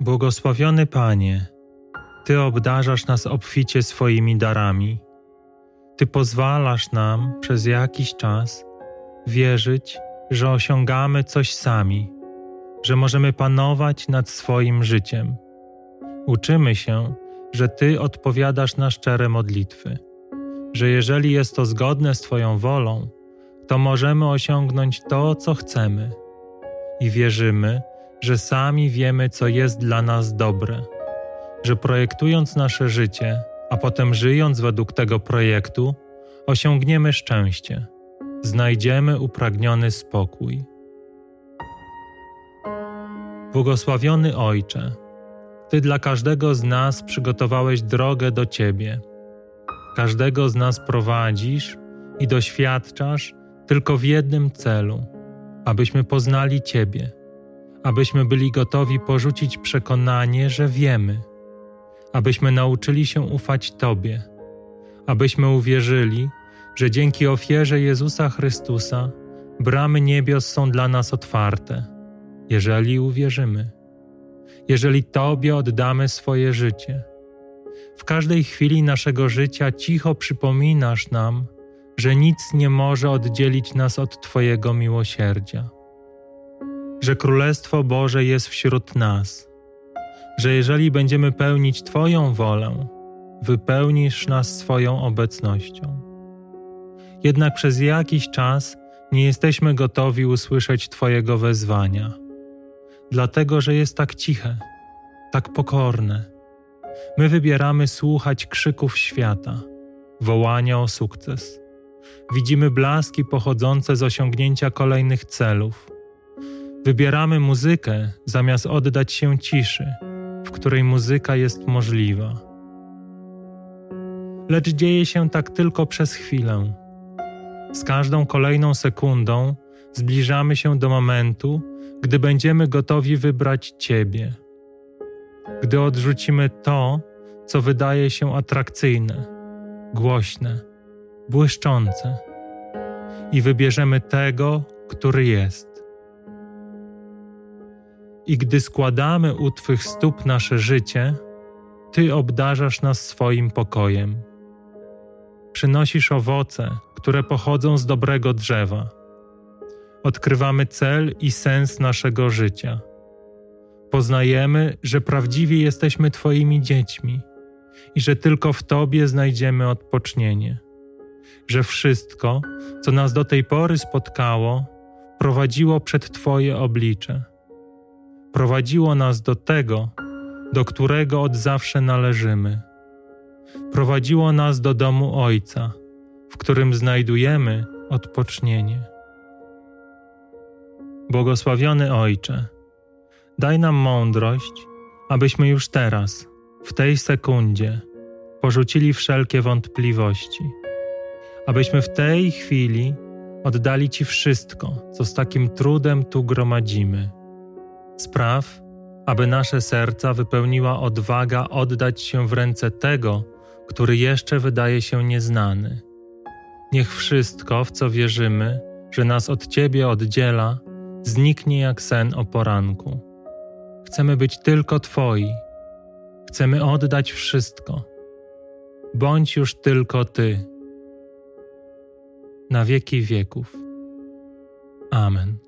Błogosławiony Panie, Ty obdarzasz nas obficie swoimi darami. Ty pozwalasz nam przez jakiś czas wierzyć, że osiągamy coś sami, że możemy panować nad swoim życiem. Uczymy się, że Ty odpowiadasz na szczere modlitwy, że jeżeli jest to zgodne z Twoją wolą, to możemy osiągnąć to, co chcemy. I wierzymy, że sami wiemy, co jest dla nas dobre, że projektując nasze życie, a potem żyjąc według tego projektu, osiągniemy szczęście, znajdziemy upragniony spokój. Błogosławiony Ojcze, Ty dla każdego z nas przygotowałeś drogę do Ciebie. Każdego z nas prowadzisz i doświadczasz tylko w jednym celu, abyśmy poznali Ciebie abyśmy byli gotowi porzucić przekonanie, że wiemy, abyśmy nauczyli się ufać Tobie, abyśmy uwierzyli, że dzięki ofierze Jezusa Chrystusa bramy niebios są dla nas otwarte, jeżeli uwierzymy, jeżeli Tobie oddamy swoje życie. W każdej chwili naszego życia cicho przypominasz nam, że nic nie może oddzielić nas od Twojego miłosierdzia że Królestwo Boże jest wśród nas, że jeżeli będziemy pełnić Twoją wolę, wypełnisz nas swoją obecnością. Jednak przez jakiś czas nie jesteśmy gotowi usłyszeć Twojego wezwania, dlatego że jest tak ciche, tak pokorne. My wybieramy słuchać krzyków świata, wołania o sukces. Widzimy blaski pochodzące z osiągnięcia kolejnych celów Wybieramy muzykę zamiast oddać się ciszy, w której muzyka jest możliwa. Lecz dzieje się tak tylko przez chwilę. Z każdą kolejną sekundą zbliżamy się do momentu, gdy będziemy gotowi wybrać Ciebie. Gdy odrzucimy to, co wydaje się atrakcyjne, głośne, błyszczące, i wybierzemy tego, który jest i gdy składamy u Twych stóp nasze życie, Ty obdarzasz nas swoim pokojem. Przynosisz owoce, które pochodzą z dobrego drzewa. Odkrywamy cel i sens naszego życia. Poznajemy, że prawdziwie jesteśmy Twoimi dziećmi i że tylko w Tobie znajdziemy odpocznienie. Że wszystko, co nas do tej pory spotkało, prowadziło przed Twoje oblicze prowadziło nas do tego, do którego od zawsze należymy. Prowadziło nas do domu Ojca, w którym znajdujemy odpocznienie. Błogosławiony Ojcze, daj nam mądrość, abyśmy już teraz, w tej sekundzie, porzucili wszelkie wątpliwości, abyśmy w tej chwili oddali Ci wszystko, co z takim trudem tu gromadzimy Spraw, aby nasze serca wypełniła odwaga oddać się w ręce tego, który jeszcze wydaje się nieznany. Niech wszystko, w co wierzymy, że nas od Ciebie oddziela, zniknie jak sen o poranku. Chcemy być tylko Twoi. Chcemy oddać wszystko. Bądź już tylko Ty. Na wieki wieków. Amen.